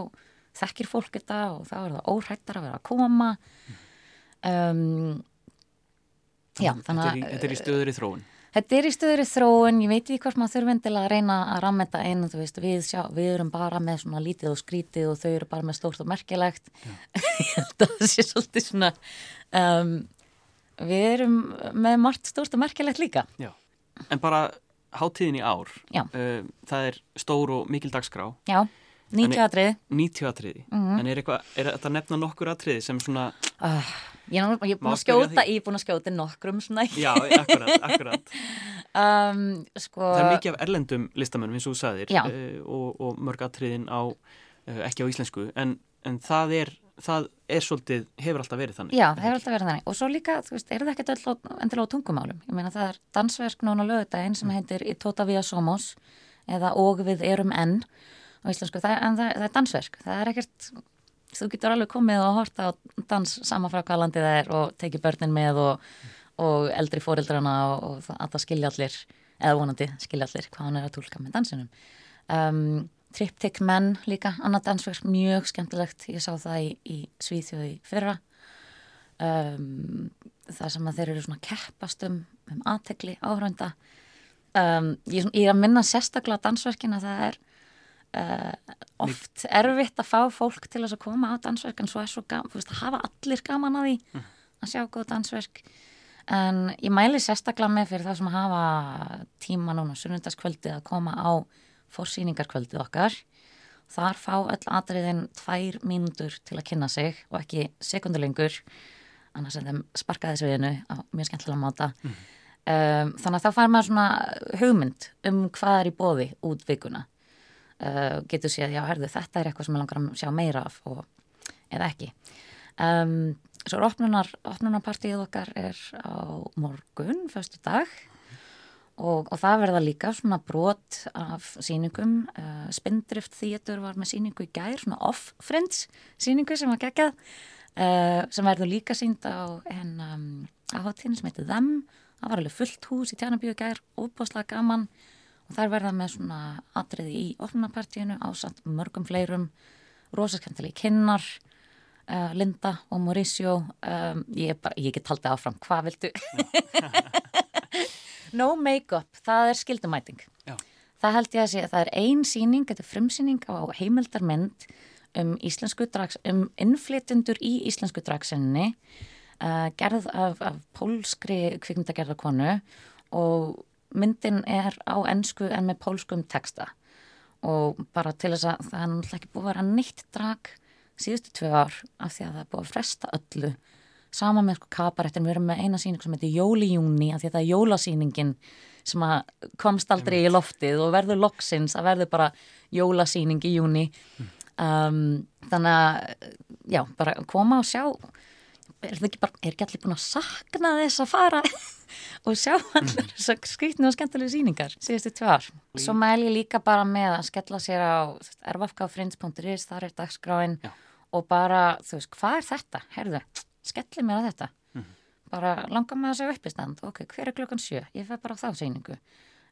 þekkir fólk þetta og þá er það óhættar að vera að koma um, já, þannig að þetta er í stöður í þróun Þetta er í stöður í þróun, ég veit ekki hvort maður þurfi endilega að reyna að rammenta einu, veist, við, sjá, við erum bara með svona lítið og skrítið og þau eru bara með stórt og merkilegt. [LAUGHS] ég held að það sé svolítið svona, um, við erum með margt stórt og merkilegt líka. Já, en bara háttíðin í ár, uh, það er stór og mikil dagskrá. Já, 90 atriði. 90 atriði, mm en er, eitthva, er þetta nefna nokkur atriði sem svona... Uh, Ég er búin að skjóta, ég er búin að skjóta nokkrum svona. Já, akkurat, akkurat. [LAUGHS] um, sko... Það er mikið af erlendum listamönnum eins og þú sagðir uh, og, og mörg atriðin á, uh, ekki á íslensku, en, en það er, það er svolítið, hefur alltaf verið þannig. Já, hefur alltaf verið þannig og svo líka, þú veist, er það ekkert endilega á tungumálum. Ég meina það er dansverk núna lögudaginn sem mm. heitir Tota Via Somos eða Og við erum enn á íslensku, það, en það, það er dansverk, það er ekkert þú getur alveg komið og horta á dans saman frá hvað landið það er og tekið börnin með og, og eldri fóreldrana og, og að það skilja allir eða vonandi skilja allir hvað hann er að tólka með dansinum. Um, Triptych Men líka, annað dansverk mjög skemmtilegt, ég sá það í, í Svíþjóði fyrra. Um, það sem að þeir eru svona keppast um, um aðtegli áhrönda um, ég, ég er að minna sérstaklega dansverkin að það er Uh, oft erfitt að fá fólk til að koma á dansverk en svo er svo gaman, þú veist, að hafa allir gaman að því mm. að sjá góð dansverk en ég mæli sérstaklega með fyrir það sem að hafa tíma núna sunnundaskvöldið að koma á fórsýningarkvöldið okkar þar fá öll atriðin tvær mínútur til að kynna sig og ekki sekundulengur annars en þeim sparkaði sviðinu á mjög skemmtilega máta mm. um, þannig að þá fær maður svona hugmynd um hvað er í bóði út vikuna uh, getur séð, já, herðu, þetta er eitthvað sem ég langar að sjá meira af og, eða ekki. Um, svo opnunar, opnunarpartíð okkar er á morgun, fyrstu dag og, og það verða líka svona brot af síningum. Uh, Spindrift Theater var með síningu í gær, svona off-friends síningu sem var geggjað, uh, sem verður líka sínd á henn um, áháttíðin sem heitir Them. Það var alveg fullt hús í tjánabíu gær, óbúslega gaman og þær verða með svona atriði í opnapartíinu ásand mörgum fleirum rosaskendili kynnar uh, Linda og Mauricio um, ég, bara, ég get haldið áfram, hvað viltu? [LAUGHS] no make-up það er skildumæting Já. það held ég að sé að það er ein síning þetta er frumsýning á heimildarmynd um íslensku drags um innflytundur í íslensku dragsinni uh, gerð af, af pólskri kvikmyndagerðarkonu og myndin er á ennsku en með pólskum texta. Og bara til þess að það er náttúrulega ekki búið að vera nýtt drag síðustu tvö ár af því að það er búið að fresta öllu. Sama með sko kabarettin, við erum með eina síning sem heitir Jólijúni af því að það er jólasýningin sem komst aldrei í loftið og verður loksins að verður bara jólasýning í júni um, þannig að já, bara koma og sjá er það ekki bara, er ekki allir búin að sakna þess að fara [LAUGHS] og sjá allir mm. þess að skrítinu og skemmtilegu síningar síðustu tvár. Svo mæl ég líka bara með að skella sér á erfafkáfrins.is, þar er dagskráin Já. og bara, þú veist, hvað er þetta? Herðu, skelli mér að þetta. Mm -hmm. Bara langa með að segja upp í stand, ok, hver er klokkan sjö? Ég fæ bara á þá síningu.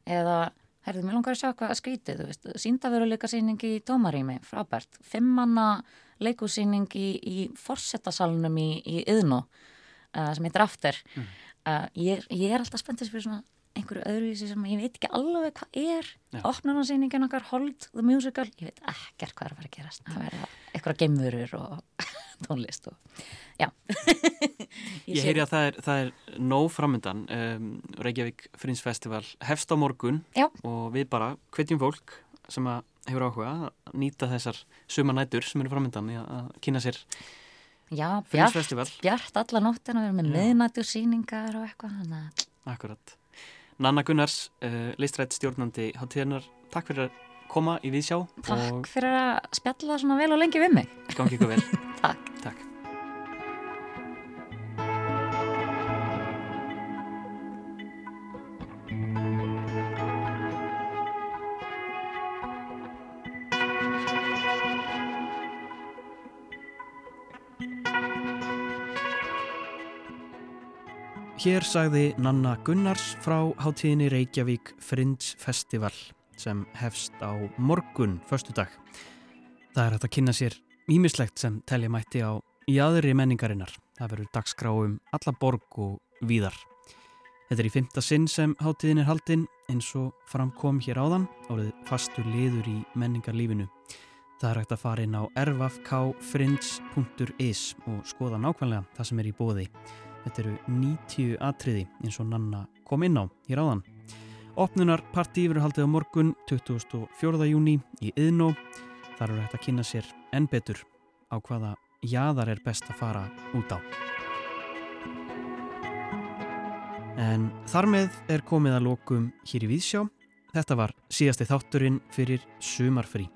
Eða, herðu, mér langar að sjá hvað að skrítið, þú veist, síndaveruleika síningi í Dómarími, frábært, fimmanna leikúsíning í, í forsettasalunum í, í Yðnó uh, sem heitir After. Mm uh, ég, ég er alltaf spenntist fyrir svona einhverju öðruvísi sem ég veit ekki alveg hvað er. Opnunarsýningin okkar Hold the Musical, ég veit ekkert hvað er að fara að gerast. Það verða eitthvað geimurur og [LAUGHS] tónlist og já. [LAUGHS] Ég, ég heyri að það er, það er nóg framöndan um, Reykjavík Frins Festival hefst á morgun já. og við bara hvetjum fólk sem að hefur áhuga að nýta þessar suma nætur sem eru framöndan að kynna sér Já, bjart, bjart alla nóttina, við erum með miðnættu síningar og eitthvað. Akkurat. Nanna Gunnars, uh, listrætt stjórnandi hátíðarnar, takk fyrir að koma í Vísjá. Takk fyrir að spjalla svona vel og lengi við mig. Gangi ykkur vel. [LAUGHS] takk. Takk. Hér sagði Nanna Gunnars frá hátíðinni Reykjavík Fringe Festival sem hefst á morgun, förstu dag. Það er hægt að kynna sér ímislegt sem telja mætti á í aðri menningarinnar. Það verður dagskráum alla borg og víðar. Þetta er í fymta sinn sem hátíðin er haldinn eins og framkom hér áðan árið fastur liður í menningarlífinu. Það er hægt að fara inn á erfafkfrinds.is og skoða nákvæmlega það sem er í bóði. Þetta eru 90 atriði eins og Nanna kom inn á hér áðan. Opnunarparti verður haldið á morgun 24. júni í Yðnó. Þar eru hægt að kynna sér enn betur á hvaða jaðar er best að fara út á. En þar með er komið að lokum hér í Víðsjá. Þetta var síðasti þátturinn fyrir sumarfrí.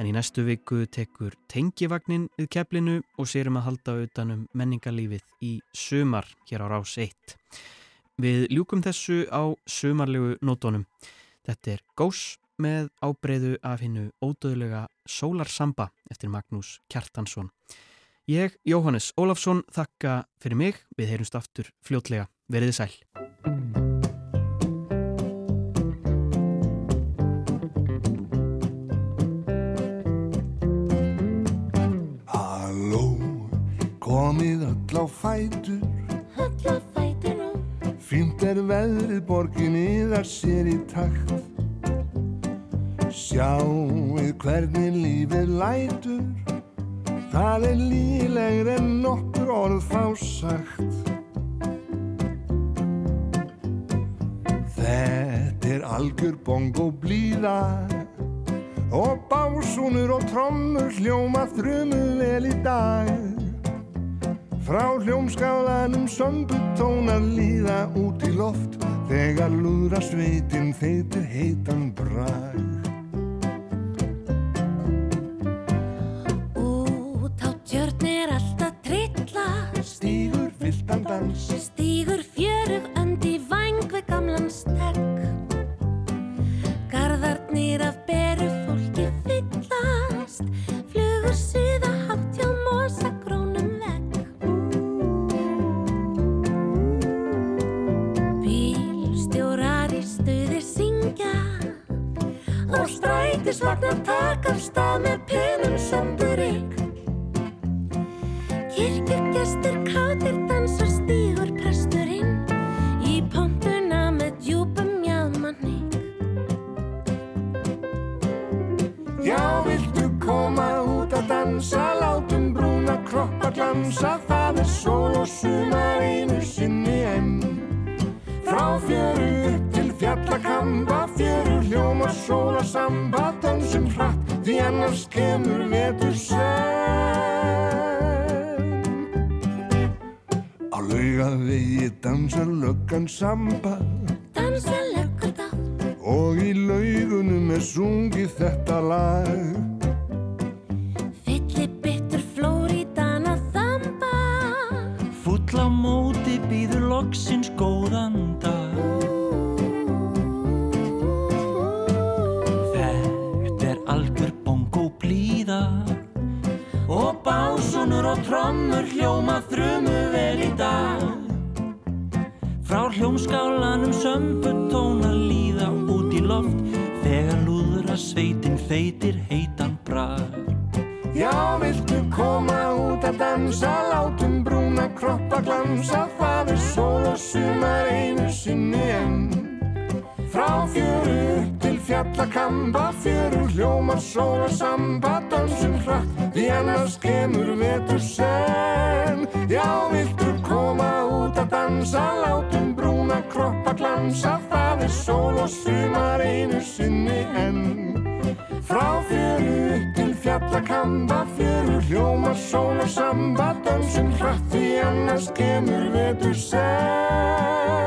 En í næstu viku tekur tengivagnin við keflinu og sérum að halda utanum menningarlífið í sumar hér á rás 1. Við ljúkum þessu á sumarlegu nótonum. Þetta er Gós með ábreyðu af hinnu ódöðlega Sólarsamba eftir Magnús Kjartansson. Ég, Jóhannes Ólafsson, þakka fyrir mig. Við heyrumst aftur fljótlega. Veriði sæl. Komið öll á fætur. Öll á fætur nú Fínt er veðrið borginni það sér í takt. Sjáuð hvernig lífið lætur. Það er lílegri en nokkur orð fá sagt. Þetta er algjör bongo blíða. Og básúnur og trommur hljóma þrumu vel í dag Frá hljómskálanum sömbutónar líða út í loft Þegar lúðra sveitin þeitir heitan brag fjöru upp til fjallakamba Fjöru hljóma sóla samba Dansum hratt því annars kemur vetur senn. Á laugavegi dansar löggan samba. Dansa löggur þá Og í laugunum er sungið þetta lag. Fylli bittur básúnur og trommur hljóma þrumu vel í dag. Frá hljómskálanum sömbu tónar líða út í loft Þegar lúðra sveitin feitir heitan brag. Já, viltu koma út að dansa Látum brúna kroppa glansa Það er sól og sumar einu sinni enn. Frá fjöru fjallakamba Fjöru hljómar sól og samba Dansum hratt. Því annars kemur vetur senn Já, viltu koma út að dansa? Látum brúna kroppa glansa. Það er sól og sumar einu sinni enn. Frá fjöru upp til fjallakamba Fjöru hljóma sól og samba Dansum hratt. Því annars kemur vetur senn